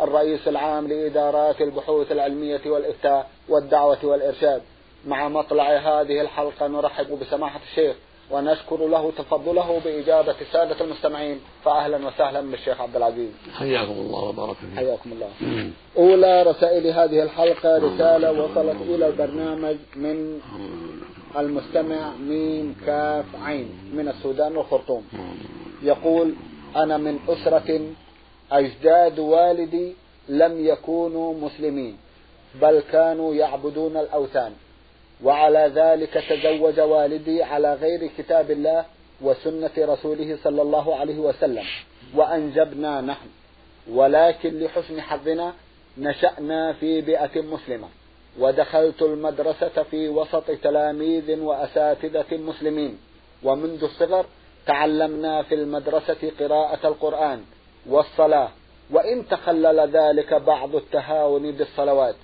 الرئيس العام لإدارات البحوث العلمية والإفتاء والدعوة والإرشاد. مع مطلع هذه الحلقة نرحب بسماحة الشيخ ونشكر له تفضله بإجابة السادة المستمعين. فأهلا وسهلا بالشيخ عبد العزيز. حياكم الله وبارك فيكم حياكم الله. أولى رسائل هذه الحلقة رسالة وصلت إلى البرنامج من المستمع ميم كاف عين من السودان والخرطوم يقول أنا من أسرة أجداد والدي لم يكونوا مسلمين بل كانوا يعبدون الأوثان. وعلى ذلك تزوج والدي على غير كتاب الله وسنة رسوله صلى الله عليه وسلم وأنجبنا نحن. ولكن لحسن حظنا نشأنا في بيئة مسلمة ودخلت المدرسة في وسط تلاميذ وأساتذة مسلمين. ومنذ الصغر تعلمنا في المدرسة قراءة القرآن والصلاة. وإن تخلل ذلك بعض التهاون بالصلوات.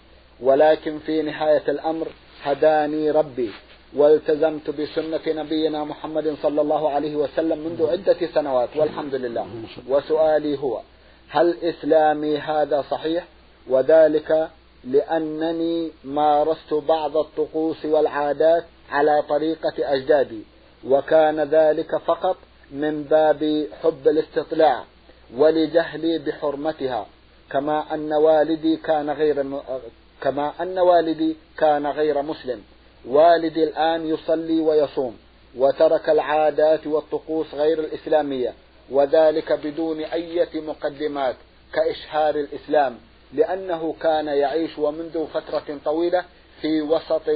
ولكن في نهاية الأمر هداني ربي. والتزمت بسنة نبينا محمد صلى الله عليه وسلم منذ عدة سنوات. والحمد لله. وسؤالي هو هل إسلامي هذا صحيح؟ وذلك لأنني مارست بعض الطقوس والعادات على طريقة أجدادي. وكان ذلك فقط من باب حب الاستطلاع. ولجهلي بحرمتها كما أن والدي كان غير كما أن والدي كان غير مسلم. والدي الآن يصلي ويصوم وترك العادات والطقوس غير الإسلامية وذلك بدون أي مقدمات كإشهار الإسلام لأنه كان يعيش ومنذ فترة طويلة في وسط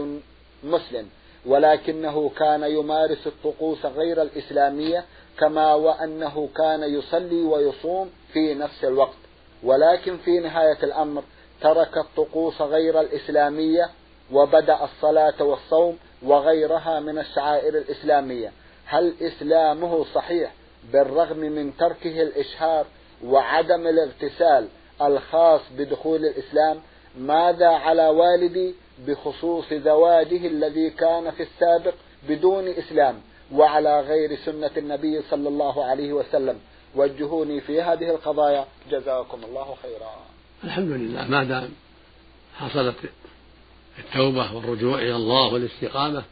مسلم. ولكنه كان يمارس الطقوس غير الإسلامية كما وأنه كان يصلي ويصوم في نفس الوقت. ولكن في نهاية الأمر ترك الطقوس غير الإسلامية وبدأ الصلاة والصوم وغيرها من الشعائر الإسلامية. هل إسلامه صحيح بالرغم من تركه الإشهار وعدم الاغتسال الخاص بدخول الإسلام؟ ماذا على والدي بخصوص زواجه الذي كان في السابق بدون إسلام؟ وعلى غير سنة النبي صلى الله عليه وسلم. وجهوني في هذه القضايا. جزاكم الله خيرا. الحمد لله. ما دام حصلت التوبة والرجوع إلى الله والاستقامة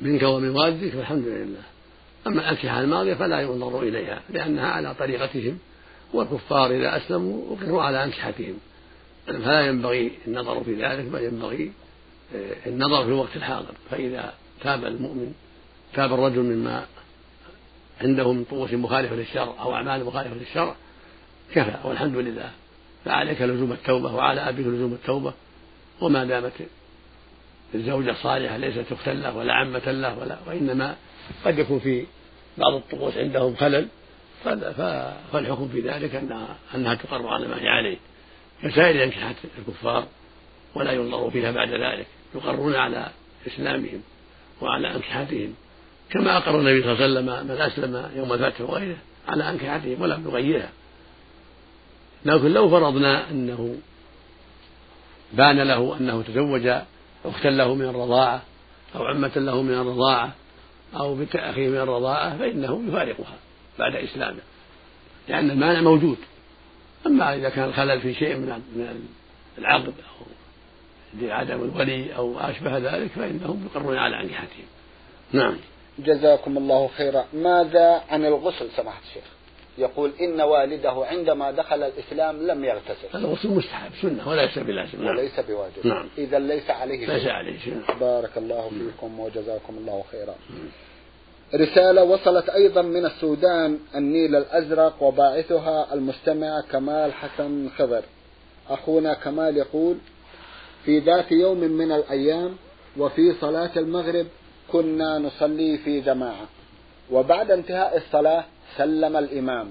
منك ومن والدك فالحمد لله. أما الأنكحة الماضية فلا ينظر إليها لأنها على طريقتهم والكفار إذا أسلموا أقروا على أنكحتهم فلا ينبغي النظر في ذلك بل ينبغي آه، النظر في الوقت الحاضر. فإذا تاب المؤمن تاب الرجل مما عنده من طقوس مخالفة للشرع أو أعمال مخالفة للشرع كفى والحمد لله. فعليك لزوم التوبة وعلى أبيك لزوم التوبة. وما دامت الزوجة صالحة ليست أختا له ولا عمة له ولا وإنما قد يكون في بعض الطقوس عندهم خلل فالحكم في ذلك أنها, أنها تقر على ما هي عليه. كسائر أنكحة الكفار ولا ينظر فيها بعد ذلك يقرون على إسلامهم وعلى أنكحتهم. كما أقر النبي صلى الله عليه وسلم من أسلم يوم الفتح وغيره على أنكحتهم ولم يغيرها لكن لو فرضنا أنه بان له أنه تزوج أختا له من الرضاعة أو عمة له من الرضاعة أو بنت أخيه من الرضاعة فإنه يفارقها بعد إسلامه لأن المانع موجود. أما إذا كان الخلل في شيء من العقد أو لعدم الولي أو أشبه ذلك فإنهم يقرون على أنكحتهم. نعم. جزاكم الله خيرا. ماذا عن الغسل سماحة الشيخ؟ يقول إن والده عندما دخل الإسلام لم يغتسل. الغسل مستحب سنة وليس بلازم نعم. وليس بواجب. نعم. إذا ليس عليه شيء. ليس عليه شيء. بارك الله فيكم وجزاكم الله خيرا. رسالة وصلت أيضا من السودان النيل الأزرق وباعثها المستمع كمال حسن خضر. أخونا كمال يقول في ذات يوم من الأيام وفي صلاة المغرب كنا نصلي في جماعة. وبعد انتهاء الصلاة سلم الإمام.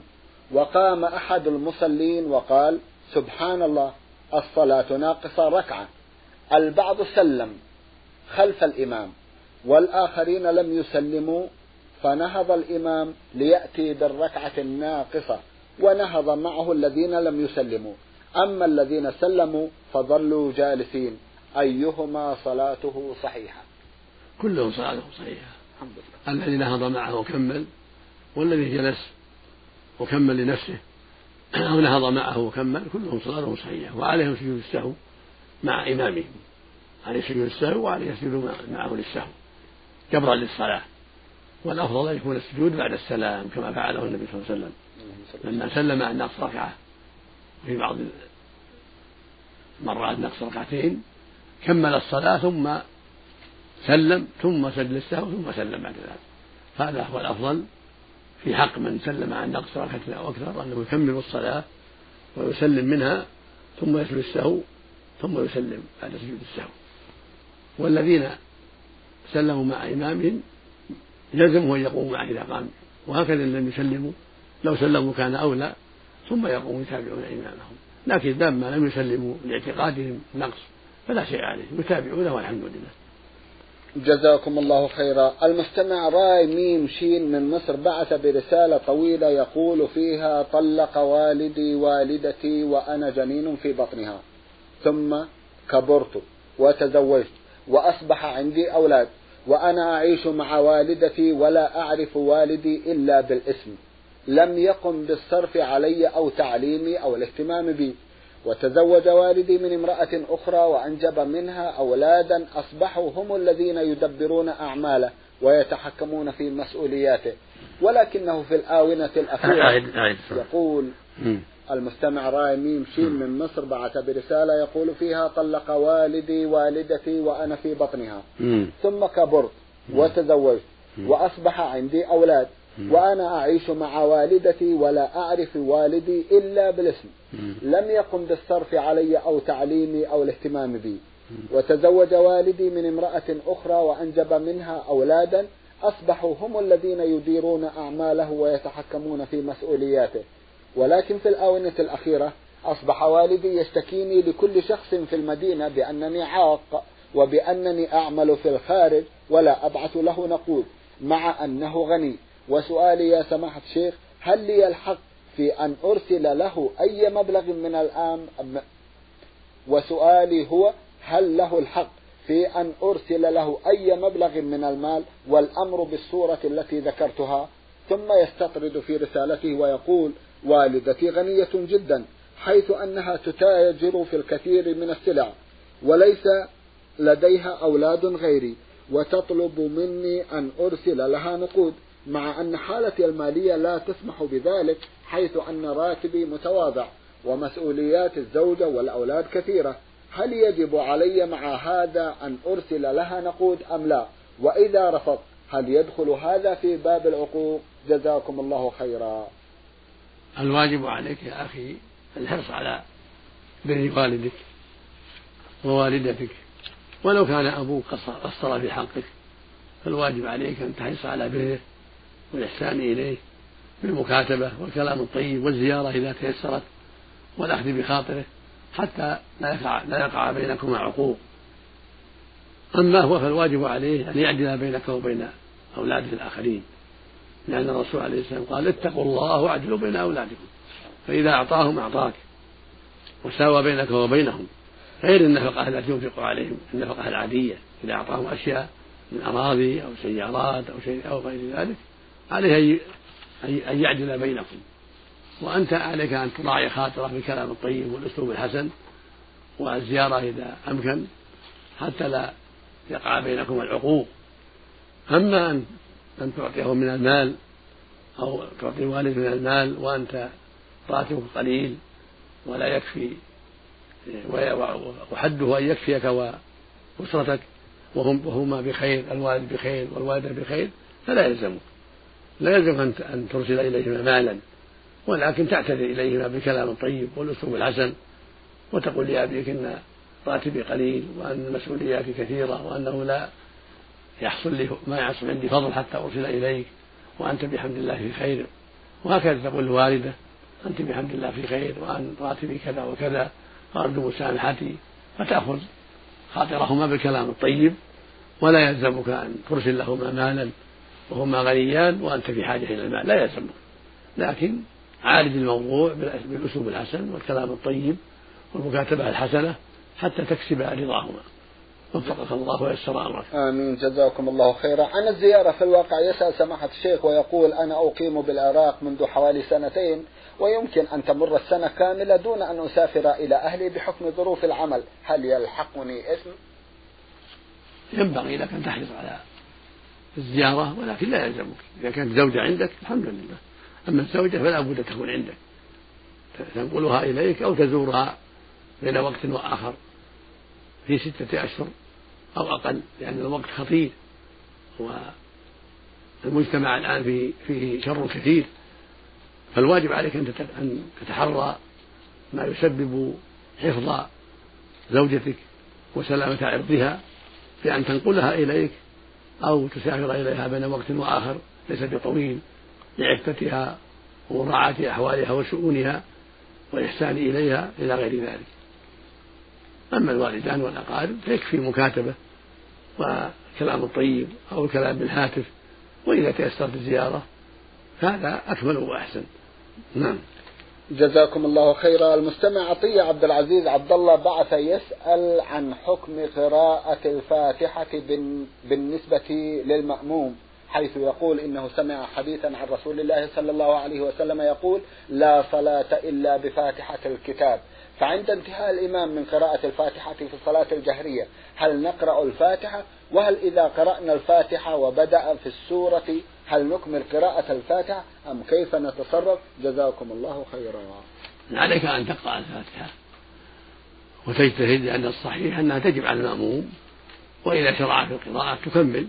وقام أحد المصلين وقال سبحان الله الصلاة ناقصة ركعة. البعض سلم خلف الإمام. والآخرين لم يسلموا فنهض الإمام ليأتي بالركعة الناقصة ونهض معه الذين لم يسلموا. أما الذين سلموا فظلوا جالسين. أيهما صلاته صحيحة؟ كلهم صلاته صحيحة الذي نهض معه وكمل والذي جلس وكمل لنفسه أو نهض معه وكمل كلهم صلاته صحيحة وعليهم سجود السهو مع إمامهم. عليه سجود السهو وعليه يسجد معه للسهو. جبرا للصلاة. والأفضل أن يكون السجود بعد السلام كما فعله النبي صلى الله عليه وسلم. لما سلم عن نقص ركعة. في بعض مرات نقص ركعتين. كمل الصلاة ثم سلم ثم سجد السهو ثم سلم بعد ذلك. هذا هو الأفضل في حق من سلم عن نقص ركعة أو أكثر أنه يكمل الصلاة ويسلم منها ثم يسجد السهو ثم يسلم بعد سجود السهو. والذين سلموا مع إمامهم يلزمه أن يقوموا معه إذا قام وهكذا إن لم يسلموا لو سلموا كان أولى ثم يقوموا يتابعون إمامهم. لكن لما لم يسلموا لاعتقادهم نقص فلا شيء عليهم يتابعونه والحمد لله. جزاكم الله خيرا. المستمع راي ميم شين من مصر بعث برسالة طويلة يقول فيها طلق والدي والدتي وأنا جنين في بطنها. ثم كبرت وتزوجت وأصبح عندي أولاد وأنا أعيش مع والدتي ولا أعرف والدي إلا بالاسم. لم يقم بالصرف علي أو تعليمي أو الاهتمام بي. وتزوج والدي من امرأة أخرى وأنجب منها أولادا أصبحوا هم الذين يدبرون أعماله ويتحكمون في مسؤولياته. ولكنه في الآونة الأخيرة يقول المستمع راي ميم شين من مصر بعث برسالة يقول فيها طلق والدي والدتي وأنا في بطنها. ثم كبرت وتزوجت وأصبح عندي أولاد. وأنا أعيش مع والدتي ولا أعرف والدي إلا بالاسم. لم يقم بالصرف علي أو تعليمي أو الاهتمام بي. وتزوج والدي من امرأة أخرى وأنجب منها أولادا. أصبحوا هم الذين يديرون أعماله ويتحكمون في مسؤولياته. ولكن في الآونة الأخيرة أصبح والدي يشتكيني لكل شخص في المدينة بأنني عاق وبأنني أعمل في الخارج ولا أبعث له نقود مع أنه غني. وسؤالي يا سماحة الشيخ هل لي الحق في أن أرسل له أي مبلغ من الآن وسؤالي هو هل له الحق في أن أرسل له أي مبلغ من المال والأمر بالصورة التي ذكرتها؟ ثم يستطرد في رسالته ويقول والدتي غنية جدا حيث أنها تتاجر في الكثير من السلع وليس لديها أولاد غيري وتطلب مني أن أرسل لها نقود. مع أن حالتي المالية لا تسمح بذلك حيث أن راتبي متواضع ومسؤوليات الزوجة والأولاد كثيرة. هل يجب علي مع هذا أن أرسل لها نقود أم لا؟ وإذا رفضت هل يدخل هذا في باب العقوق؟ جزاكم الله خيرا. الواجب عليك يا أخي الحرص على بر والدك ووالدتك. ولو كان أبوك قصر في حقك فالواجب عليك أن تحرص على بره والإحسان إليه بالمكاتبة والكلام الطيب والزيارة إذا تيسرت والأخذ بخاطره حتى لا يقع, لا يقع بينكما عقوق. أما هو فالواجب عليه أن يعدل بينك وبين أولاده الآخرين لأن الرسول عليه السلام قال اتقوا الله واعدلوا بين أولادكم فإذا أعطاهم أعطاك وساوى بينك وبينهم. غير النفقة التي ينفق عليهم النفقة العادية إذا أعطاهم أشياء من أراضي أو سيارات أو شيء أو غير ذلك عليه أن يعدل بينكم. وأنت عليك أن تراعي خاطره بالكلام الطيب والأسلوب الحسن والزيارة إذا أمكن حتى لا يقع بينكم العقوق. أما أن أن تعطيه من المال أو تعطي والد من المال وأنت راتبك قليل ولا يكفي وحده أن يكفيك وأسرتك وهم وهما بخير الوالد بخير والوالدة بخير فلا يلزمك. لا يلزم أن ترسل إليهما مالا ولكن تعتذر إليهما بالكلام الطيب والأسلوب الحسن وتقول لأبيك إن راتبي قليل وأن مسؤولياتي كثيرة وأنه لا يحصل لي ما يحصل عندي فضل حتى أرسل إليك وأنت بحمد الله في خير. وهكذا تقول الوالدة أنت بحمد الله في خير وأن راتبي كذا وكذا وأرجو مسامحتي فتأخذ خاطرهما بالكلام الطيب ولا يلزمك أن ترسل لهما مالا. وهما غنيان وأنت في حاجة إلى المال لا يلزمك لكن عالج الموضوع بالأسلوب الحسن والكلام الطيب والمكاتبة الحسنة حتى تكسب رضاهما وفقك الله ويسر أمرك. آمين جزاكم الله خيرا. عن الزيارة في الواقع يسأل سماحة الشيخ ويقول أنا أقيم بالعراق منذ حوالي سنتين ويمكن أن تمر السنة كاملة دون أن أسافر إلى أهلي بحكم ظروف العمل، هل يلحقني اسم؟ ينبغي لك أن تحرص على الزيارة ولكن لا يلزمك، إذا كانت زوجة عندك الحمد لله. أما الزوجة فلا بد تكون عندك. تنقلها إليك أو تزورها بين وقت وآخر في ستة أشهر أو أقل لأن الوقت خطير والمجتمع الآن فيه فيه شر كثير فالواجب عليك أن تتحرى ما يسبب حفظ زوجتك وسلامة عرضها بأن تنقلها إليك أو تسافر إليها بين وقت وآخر ليس بطويل لعفتها ومراعاة أحوالها وشؤونها والإحسان إليها إلى غير ذلك. أما الوالدان والأقارب فيكفي مكاتبة وكلام الطيب أو الكلام بالهاتف وإذا تيسرت الزيارة فهذا أكمل وأحسن. نعم. جزاكم الله خيرا. المستمع عطية عبد العزيز عبد الله بعث يسأل عن حكم قراءة الفاتحة بالنسبة للمأموم حيث يقول إنه سمع حديثا عن رسول الله صلى الله عليه وسلم يقول لا صلاة إلا بفاتحة الكتاب فعند انتهاء الإمام من قراءة الفاتحة في الصلاة الجهرية هل نقرأ الفاتحة؟ وهل إذا قرأنا الفاتحة وبدأ في السورة هل نكمل قراءة الفاتحة أم كيف نتصرف؟ جزاكم الله خيرا. عليك أن تقرأ الفاتحة وتجتهد لأن الصحيح أنها تجب على المأموم وإذا شرع في القراءة تكمل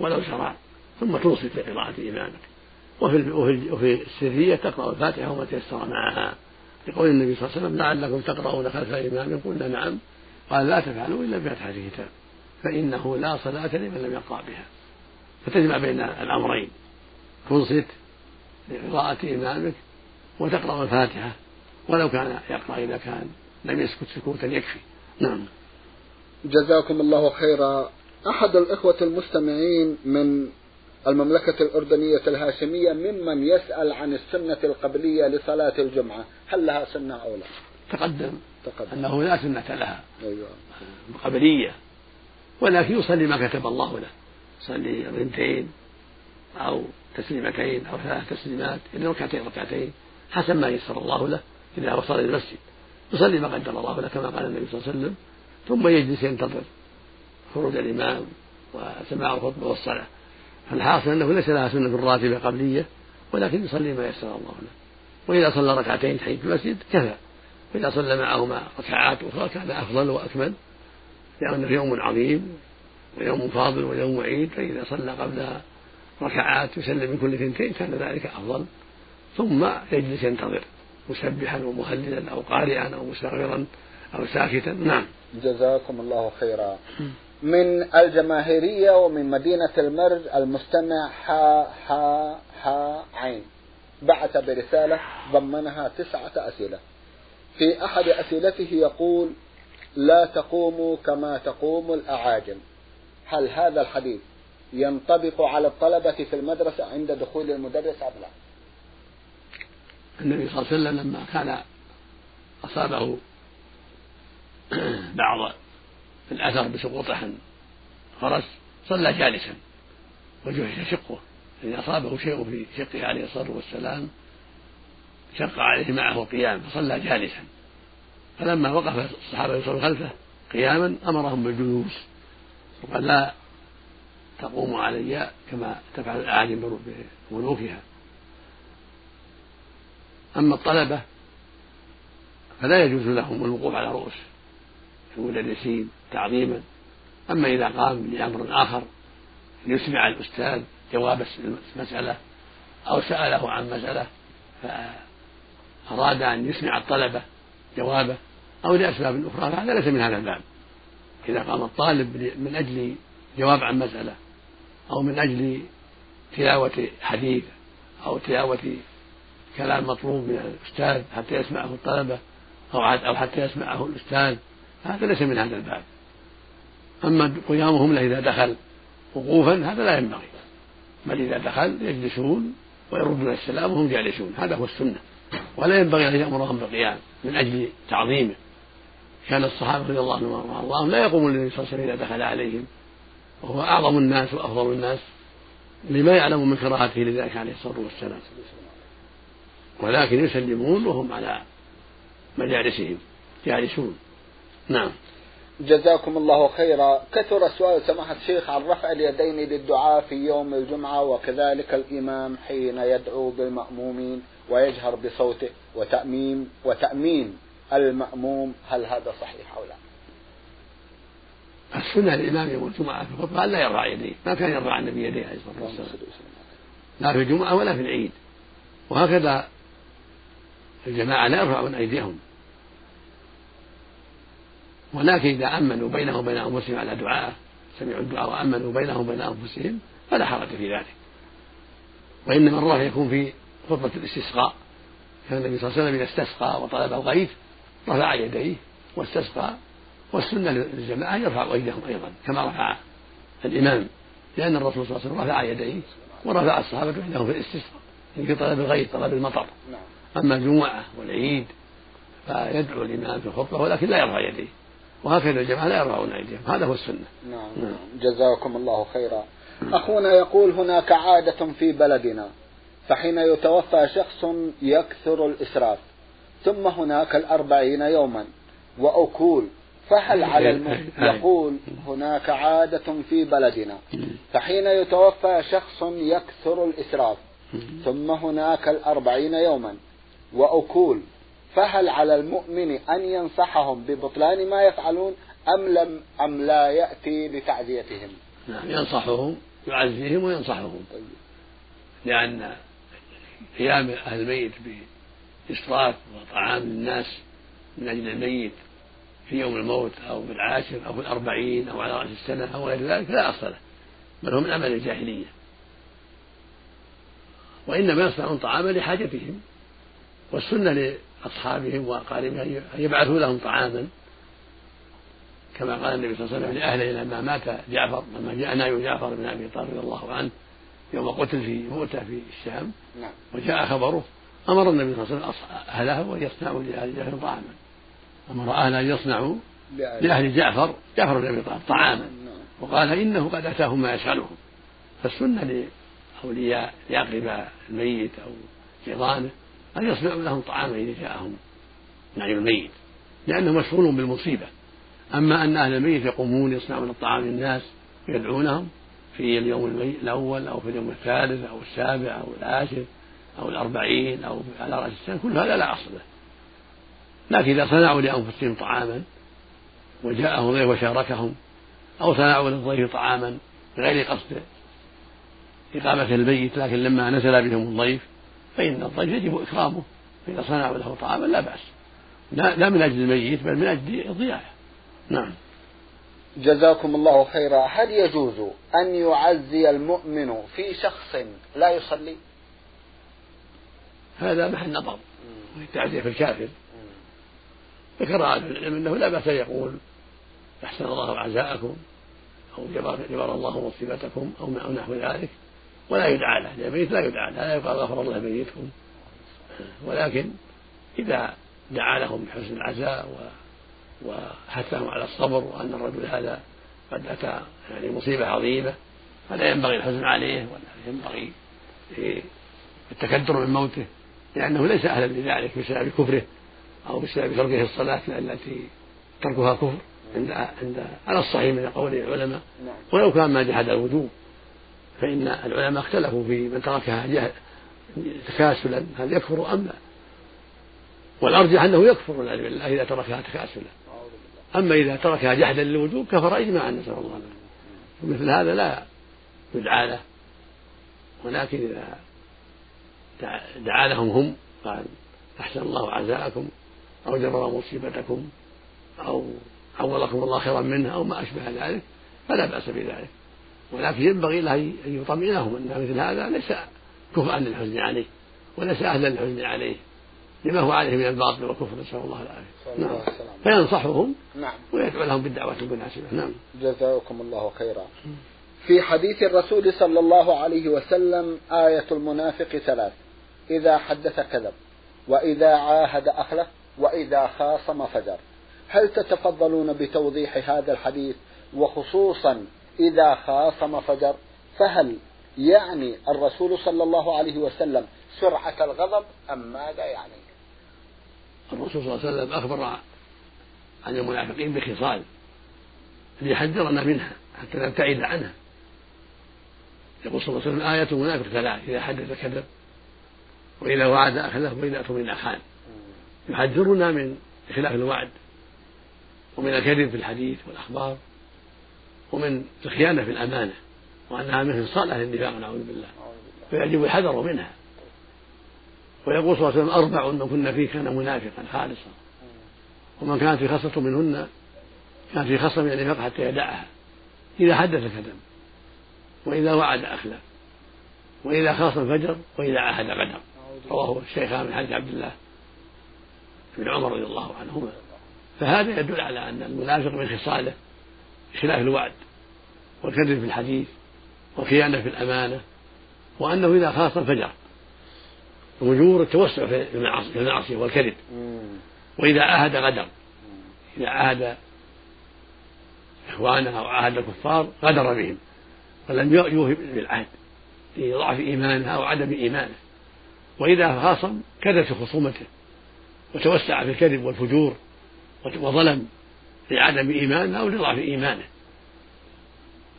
ولو شرع ثم توصف بقراءة إمامك وفي وفي السرية تقرأ الفاتحة وما تيسر معها. لقول النبي صلى الله عليه وسلم لعلكم تقرؤون خلف الإمام قلنا نعم. قال لا تفعلوا إلا بفتحة الكتاب. فإنه لا صلاة لمن لم يقرأ بها. فتجمع بين الأمرين تنصت لقراءة إمامك وتقرأ الفاتحة ولو كان يقرأ إذا كان لم يسكت سكوتا يكفي. نعم. جزاكم الله خيرا. أحد الإخوة المستمعين من المملكة الأردنية الهاشمية ممن يسأل عن السنة القبلية لصلاة الجمعة. هل لها سنة أو لا؟ تقدم, تقدم. أنه لا سنة لها. أيوة. قبلية. ولكن يصلي ما كتب الله له. يصلي ركعتين أو تسليمتين أو ثلاث تسليمات إلى ركعتين ركعتين حسب ما يسر الله له إذا وصل إلى المسجد يصلي ما قدر الله له كما قال النبي صلى الله عليه وسلم ثم يجلس ينتظر خروج الإمام وسماع الخطبة والصلاة. فالحاصل أنه ليس لها سنة راتبة قبلية ولكن يصلي ما يسر الله له. وإذا صلى ركعتين تحية المسجد كفى. وإذا صلى معهما ركعات أخرى كان أفضل وأكمل لأنه يوم عظيم. ويوم فاضل ويوم عيد فإذا صلى قبلها ركعات يسلم من كل ثنتين كان ذلك أفضل. ثم يجلس ينتظر مسبحا ومهللا أو قارئا أو مستغفرا أو ساكتا. نعم. جزاكم الله خيرا. من الجماهيرية ومن مدينة المرج المستمع ح ح ح عين. بعث برسالة ضمنها تسعة أسئلة. في أحد أسئلته يقول لا تقوموا كما تقوم الأعاجم. هل هذا الحديث ينطبق على الطلبة في المدرسة عند دخول المدرس أم لا؟ النبي صلى الله عليه وسلم لما كان أصابه بعض الأثر بسقوط فرس صلى جالسا وجهش شقه. إذا أصابه شيء في شقه عليه الصلاة والسلام شق عليه معه القيام فصلى جالسا. فلما وقف الصحابة يصلون خلفه قياما أمرهم بالجلوس. وقال لا تقوموا علي كما تفعل الأعاجم بملوكها أما الطلبة فلا يجوز لهم الوقوف على رؤوس المدرسين تعظيما. أما إذا قام بأمر آخر ليسمع الأستاذ جواب المسألة أو سأله عن مسألة فأراد أن يسمع الطلبة جوابه أو لأسباب أخرى فهذا ليس من هذا الباب. إذا قام الطالب من أجل جواب عن مسألة أو من أجل تلاوة حديث أو تلاوة كلام مطلوب من الأستاذ حتى يسمعه الطلبة أو أو حتى يسمعه الأستاذ هذا ليس من هذا الباب. أما قيامهم له إذا دخل وقوفا هذا لا ينبغي. بل إذا دخل يجلسون ويردون السلام وهم جالسون هذا هو السنة. ولا ينبغي أن يأمرهم بالقيام من أجل تعظيمه. كان الصحابة رضي الله عنهم وأرضاهم. لا يقومون للنبي صلى الله عليه وسلم إذا دخل عليهم. وهو أعظم الناس وأفضل الناس لما يعلم من كراهته لذلك عليه الصلاة والسلام. ولكن يسلمون وهم على مجالسهم. جالسون. نعم. جزاكم الله خيرا. كثر سؤال سماحة الشيخ عن رفع اليدين للدعاء في يوم الجمعة وكذلك الإمام حين يدعو بالمأمومين ويجهر بصوته وتأميم وتأمين المأموم هل هذا صحيح أو لا؟ السنة للإمام يوم الجمعة في الخطبة لا يرفع يديه ما كان يرفع النبي يديه عليه الصلاة والسلام. لا في الجمعة ولا في العيد. وهكذا الجماعة لا يرفعون أيديهم. ولكن إذا أمنوا بينهم وبين أنفسهم على دعاء سمعوا الدعاء وأمنوا بينهم وبين أنفسهم فلا حرج في ذلك. وإنما الرفع يكون في خطبة الاستسقاء. كان النبي صلى الله عليه وسلم إذا استسقى وطلب الغيث رفع يديه واستسقى والسنة للجماعة يرفع أيديهم أيضا كما رفع الإمام لأن الرسول صلى الله عليه وسلم رفع يديه ورفع الصحابة يديهم في الاستسقاء في طلب الغيث طلب المطر. نعم. أما الجمعة والعيد فيدعو الإمام في الخطبة ولكن لا يرفع يديه. وهكذا الجماعة لا يرفعون أيديهم. هذا هو السنة. نعم. نعم. جزاكم الله خيرا. أخونا يقول هناك عادة في بلدنا فحين يتوفى شخص يكثر الإسراف. ثم هناك الأربعين يوما. وأكول فهل على الم... يقول هناك عادة في بلدنا. فحين يتوفى شخص يكثر الإسراف. ثم هناك الأربعين يوما. وأكول فهل على المؤمن أن ينصحهم ببطلان ما يفعلون أم لم أم لا يأتي لتعزيتهم؟ نعم ينصحهم يعزيهم وينصحهم. طيب. لأن قيام أهل الميت بإسراف وطعام الناس من أجل الميت في يوم الموت أو في العاشر أو في الأربعين أو على رأس السنة أو غير ذلك لا أصل له بل هو من عمل الجاهلية وإنما يصنعون طعاما لحاجتهم والسنة لأصحابهم وأقاربهم أن يبعثوا لهم طعاما كما قال النبي صلى الله عليه وسلم لأهله لما مات جعفر لما جاء ناي جعفر بن أبي طالب رضي الله عنه يوم قتل في مؤتة في الشام نعم. وجاء خبره أمر النبي صلى الله عليه وسلم أهله وأن يصنعوا لأهل جعفر طعاما. أمر أهله أن يصنعوا لأهل جعفر جعفر بن أبي طالب طعاما. نعم. وقال إنه قد أتاهم ما يسألهم فالسنة لأولياء لأقرباء الميت أو جيرانه أن يصنعوا لهم طعاما إذا جاءهم نعيم الميت لأنه مشغول بالمصيبة. أما أن أهل الميت يقومون يصنعون الطعام للناس ويدعونهم في اليوم الأول أو في اليوم الثالث أو السابع أو العاشر أو الأربعين أو على رأس السنة كل هذا لا أصل له. لكن إذا صنعوا لأنفسهم طعاما وجاءهم ضيف وشاركهم أو صنعوا للضيف طعاما بغير قصد إقامة البيت لكن لما نزل بهم الضيف فإن الضيف يجب إكرامه. فإذا صنعوا له طعاما لا بأس. لا, من أجل الميت بل من أجل الضيافة نعم. جزاكم الله خيرا. هل يجوز أن يعزي المؤمن في شخص لا يصلي؟ هذا محل نظر. التعزية في الكافر. ذكر أهل العلم أنه لا بأس يقول أحسن الله عزاءكم أو جبر الله مصيبتكم أو نحو ذلك. ولا يدعى له. الميت لا يدعى له. لا يقال غفر الله ميتكم ولكن إذا دعا لهم بحسن العزاء وحثهم على الصبر وأن الرجل هذا قد أتى يعني مصيبة عظيمة فلا ينبغي الحزن عليه ولا ينبغي التكدر من موته. لأنه ليس أهلا لذلك بسبب كفره أو بسبب تركه الصلاة التي تركها كفر عند عند على الصحيح من قول العلماء. نعم. ولو كان ما جحد الوجوب فإن العلماء اختلفوا في من تركها تكاسلا هل يكفر أم لا؟ والأرجح أنه يكفر والعياذ بالله إذا تركها تكاسلا. أما إذا تركها جحدا للوجوب كفر إجماعا نسأل الله العافية. ومثل هذا لا يدعى له. ولكن إذا دعا لهم هم قال أحسن الله عزاءكم أو جبر مصيبتكم أو عوضكم الله خيرا منها أو ما أشبه ذلك فلا بأس بذلك. ولكن ينبغي له أن يطمئنهم أن مثل هذا ليس كفءا للحزن عليه وليس أهلا للحزن عليه لما هو عليه من الباطل والكفر. نسأل الله العافية. نعم. فينصحهم نعم. ويدعو لهم بالدعوة المناسبة نعم. جزاكم الله خيرا. في حديث الرسول صلى الله عليه وسلم آية المنافق ثلاث إذا حدث كذب وإذا عاهد أخلف وإذا خاصم فجر. هل تتفضلون بتوضيح هذا الحديث؟ وخصوصا إذا خاصم فجر فهل يعني الرسول صلى الله عليه وسلم سرعة الغضب أم ماذا يعني؟ الرسول صلى الله عليه وسلم أخبر عن المنافقين بخصال ليحذرنا منها حتى نبتعد عنها. يقول صلى الله عليه وسلم آية المنافق ثلاث إذا حدث كذب وإذا وعد أخلف وإذا أتمنى خان يحذرنا من خلاف الوعد ومن الكذب في الحديث والأخبار ومن الخيانة في الأمانة وأنها من خصال أهل النفاق نعوذ بالله. فيجب الحذر منها. ويقول صلى الله عليه وسلم أربع من كن فيه كان منافقا خالصا. ومن كانت في خصلة منهن كان في خصلة من النفاق حتى يدعها. إذا حدث كذب وإذا وعد أخلف وإذا خاصم فجر وإذا عاهد غدر. رواه الشيخان من حديث عبد الله بن عمر رضي الله عنهما. فهذا يدل على أن المنافق من خصاله خلاف الوعد والكذب في الحديث والخيانة في الأمانة وأنه إذا خاصم فجر وجور التوسع في المعصية والكذب. وإذا عاهد غدر إذا عاهد إخوانه أو عاهد الكفار غدر بهم ولم يوفي بالعهد لضعف إيمانه أو عدم إيمانه. وإذا خاصم كذب في خصومته وتوسع في الكذب والفجور وظلم لعدم إيمانه أو لضعف إيمانه.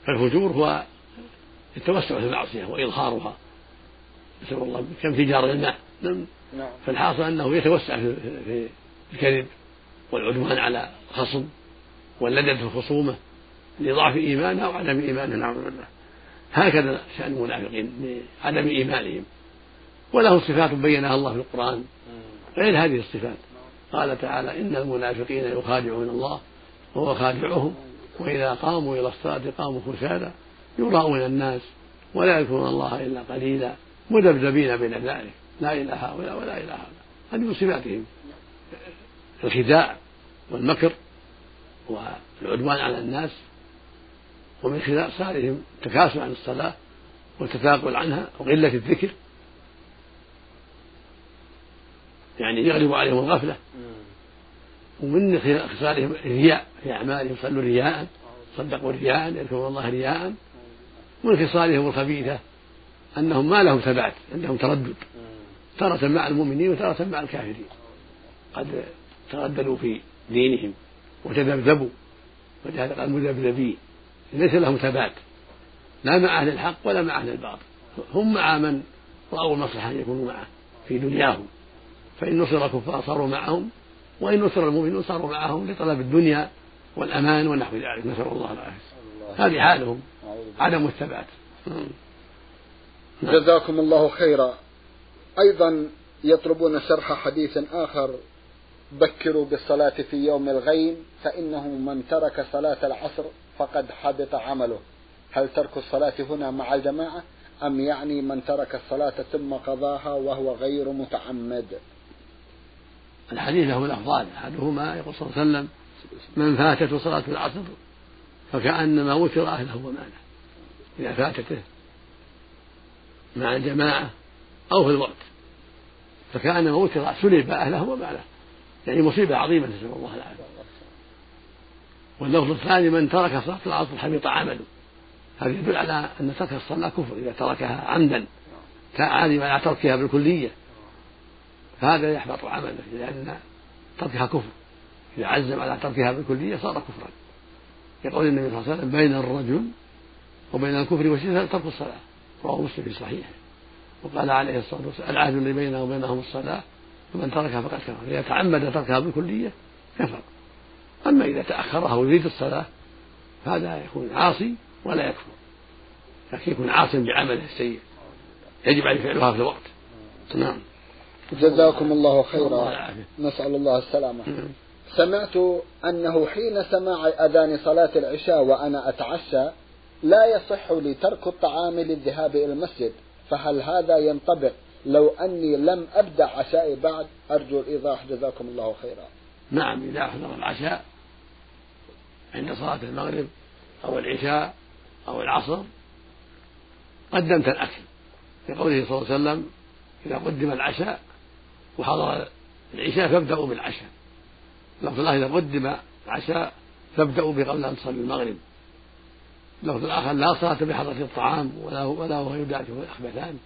فالفجور هو التوسع في المعصية وإظهارها. نسأل الله كانفجار الماء نعم. فالحاصل أنه يتوسع في الكذب والعدوان على الخصم واللدد في الخصومة لضعف إيمانه أو عدم إيمانه نعوذ بالله هكذا شأن المنافقين لعدم إيمانهم. وله صفات بينها الله في القرآن. غير هذه الصفات. قال تعالى إن المنافقين يخادعون الله وهو خادعهم وإذا قاموا إلى الصلاة قاموا كسالى يراؤون الناس ولا يذكرون الله إلا قليلا مذبذبين بين ذلك. لا إلى هؤلاء ولا إلى هؤلاء. هذه من صفاتهم. الخداع والمكر والعدوان على الناس ومن خلال صالهم التكاسل عن الصلاة والتثاقل عنها وقلة الذكر. يعني يغلب عليهم الغفلة. ومن خصالهم الرياء في أعمالهم صلوا رياء صدقوا رياء يذكرون الله رياء. ومن خصالهم الخبيثة أنهم ما لهم ثبات عندهم تردد. تارة مع المؤمنين وتارة مع الكافرين. قد ترددوا في دينهم وتذبذبوا. ولهذا قال مذبذبين ليس لهم ثبات. لا مع أهل الحق ولا مع أهل الباطل. هم مع من رأوا المصلحة أن يكونوا معه في دنياهم. فإن نصر الكفار صاروا معهم وإن نصر المؤمنون صاروا معهم لطلب الدنيا والأمان ونحو ذلك. نسأل الله العافية. هذه حالهم عدم الثبات. نعم. جزاكم الله خيرا. أيضا يطلبون شرح حديث آخر. بكروا بالصلاة في يوم الغيم فإنه من ترك صلاة العصر فقد حبط عمله. هل ترك الصلاة هنا مع الجماعة؟ أم يعني من ترك الصلاة ثم قضاها وهو غير متعمد؟ الحديث له الأفضال. أحدهما يقول صلى الله عليه وسلم من فاتته صلاة العصر فكأنما وتر أهله وماله. إذا فاتته مع الجماعة أو في الوقت فكأنما وتر سلب أهله وماله. يعني مصيبة عظيمة نسأل الله العافية. واللفظ الثاني من ترك صلاة العصر حبط عمله. هذا يدل على أن ترك الصلاة كفر إذا تركها عمدا كعالم على تركها بالكلية. فهذا يحبط عمله لأن تركها كفر. إذا عزم على تركها بالكلية صار كفرا. يقول النبي صلى الله عليه وسلم بين الرجل وبين الكفر والشرك ترك الصلاة. رواه مسلم في صحيحه. وقال عليه الصلاة والسلام العهد اللي بيننا وبينهم الصلاة فمن تركها فقد كفر. إذا تعمد تركها بالكلية كفر. أما إذا تأخرها ويريد الصلاة فهذا يكون عاصي ولا يكفر. لكن يكون عاص بعمله السيء. يجب عليه فعلها في الوقت. نعم. جزاكم الله خيرا. نسأل الله السلامة. سمعت أنه حين سماع أذان صلاة العشاء وأنا أتعشى لا يصح لي ترك الطعام للذهاب إلى المسجد فهل هذا ينطبق لو أني لم أبدأ عشائي بعد؟ أرجو الإيضاح. جزاكم الله خيرا. نعم إذا حضر العشاء عند صلاة المغرب أو العشاء أو العصر قدمت الأكل. لقوله صلى الله عليه وسلم إذا قدم العشاء وحضر العشاء فابدأوا بالعشاء. لفظ الله إذا قدم العشاء فابدأوا بقبل أن تصلي المغرب. لفظ الآخر لا صلاة بحضرة الطعام ولا ولا هو يدعته الأخبثان.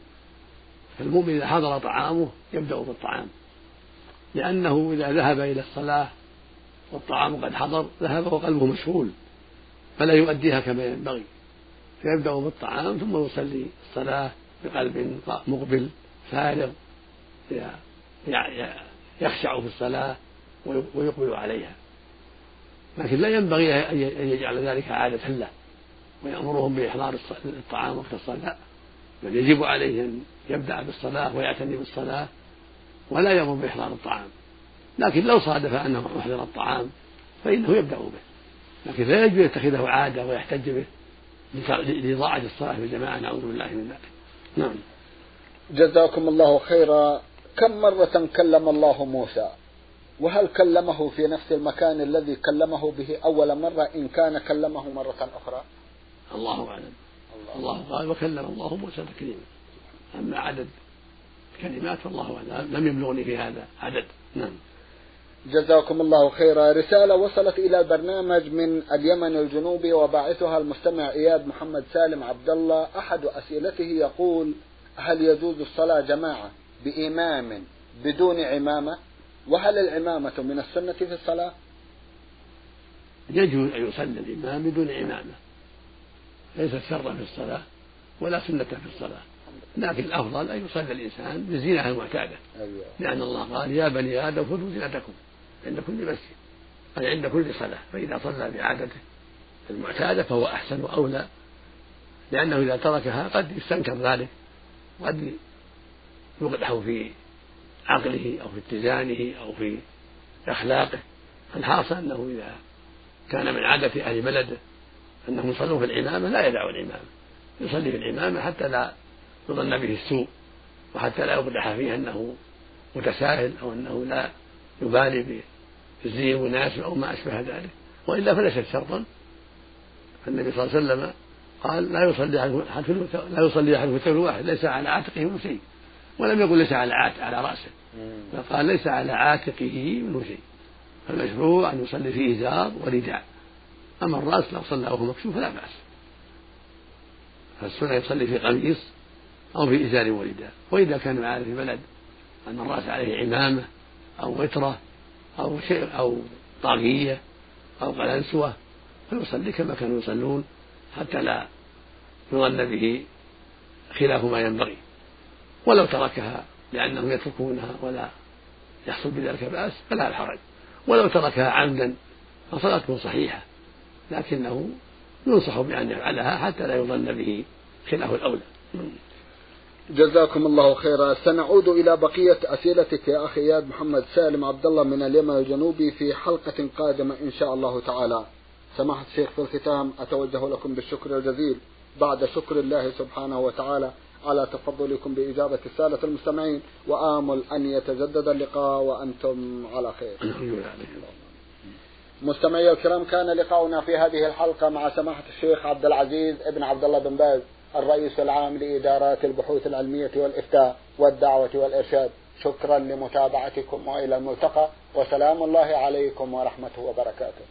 فالمؤمن إذا حضر طعامه يبدأ بالطعام. لأنه إذا ذهب إلى الصلاة والطعام قد حضر ذهب وقلبه مشغول فلا يؤديها كما ينبغي. فيبدأ بالطعام ثم يصلي الصلاة بقلب مقبل فارغ. يخشع في الصلاة ويقبل عليها. لكن لا ينبغي أن يجعل ذلك عادة له. ويأمرهم بإحضار الطعام وقت الصلاة. بل يجب عليه أن يبدأ بالصلاة ويعتني بالصلاة ولا يأمر بإحضار الطعام. لكن لو صادف أنه أحضر الطعام فإنه يبدأ به. لكن لا يجب يتخذه عادة ويحتج به لإضاعة الصلاة في الجماعة. نعوذ بالله من ذلك. نعم. جزاكم الله خيرا. كم مرة كلم الله موسى؟ وهل كلمه في نفس المكان الذي كلمه به أول مرة إن كان كلمه مرة أخرى؟ الله أعلم. الله قال وكلم الله موسى تكليما. أما عدد الكلمات فالله أعلم. لم يبلغني في هذا عدد. نعم. جزاكم الله خيرا. رسالة وصلت إلى البرنامج من اليمن الجنوبي وباعثها المستمع إياد محمد سالم عبد الله أحد أسئلته يقول هل يجوز الصلاة جماعة؟ بإمام بدون عمامة وهل العمامة من السنة في الصلاة؟ يجوز أن يصلي الإمام بدون عمامة ليست شرا في الصلاة ولا سنة في الصلاة. لكن الأفضل أن يصلي الإنسان بالزينة المعتادة أيوة. لأن الله قال يا بني آدم خذوا زينتكم عند كل مسجد أي عند كل صلاة. فإذا صلى بعادته المعتادة فهو أحسن وأولى. لأنه إذا تركها قد يستنكر ذلك قد يقدح في عقله أو في اتزانه أو في أخلاقه. الحاصل أنه إذا كان من عادة أهل بلده أنهم يصلون في العمامة لا يدعوا العمامة. يصلي في العمامة حتى لا يظن به السوء وحتى لا يقدح فيه أنه متساهل أو أنه لا يبالي بالزي المناسب أو ما أشبه ذلك. وإلا فليست شرطا. النبي صلى الله عليه وسلم قال لا يصلي أحد لا يصلي أحد في الواحد ليس على عاتقه منه شيء. ولم يقل ليس على عات على رأسه. فقال ليس على عاتقه منه شيء. فالمشروع أن يصلي في إزار ورداء. أما الرأس لو صلى وهو مكشوف فلا بأس. فالسنة يصلي في قميص أو في إزار ورداء. وإذا كان معاه في بلد أن الرأس عليه عمامة أو وترة أو شيء أو طاقية أو قلنسوة فيصلي كما كانوا يصلون حتى لا يظن به خلاف ما ينبغي. ولو تركها لأنهم يتركونها ولا يحصل بذلك بأس فلا الحرج. ولو تركها عمدا فصلاته صحيحة لكنه ينصح بأن يفعلها حتى لا يظن به خلاف الأولى. جزاكم الله خيرا. سنعود إلى بقية أسئلتك يا أخي إياد محمد سالم عبد الله من اليمن الجنوبي في حلقة قادمة إن شاء الله تعالى. سماحة الشيخ في الختام أتوجه لكم بالشكر الجزيل. بعد شكر الله سبحانه وتعالى. على تفضلكم بإجابة السادة المستمعين وآمل أن يتجدد اللقاء وأنتم على خير. مستمعي الكرام كان لقاؤنا في هذه الحلقة مع سماحة الشيخ عبد العزيز ابن عبد الله بن باز الرئيس العام لإدارات البحوث العلمية والإفتاء والدعوة والإرشاد. شكرا لمتابعتكم وإلى الملتقى وسلام الله عليكم ورحمته وبركاته.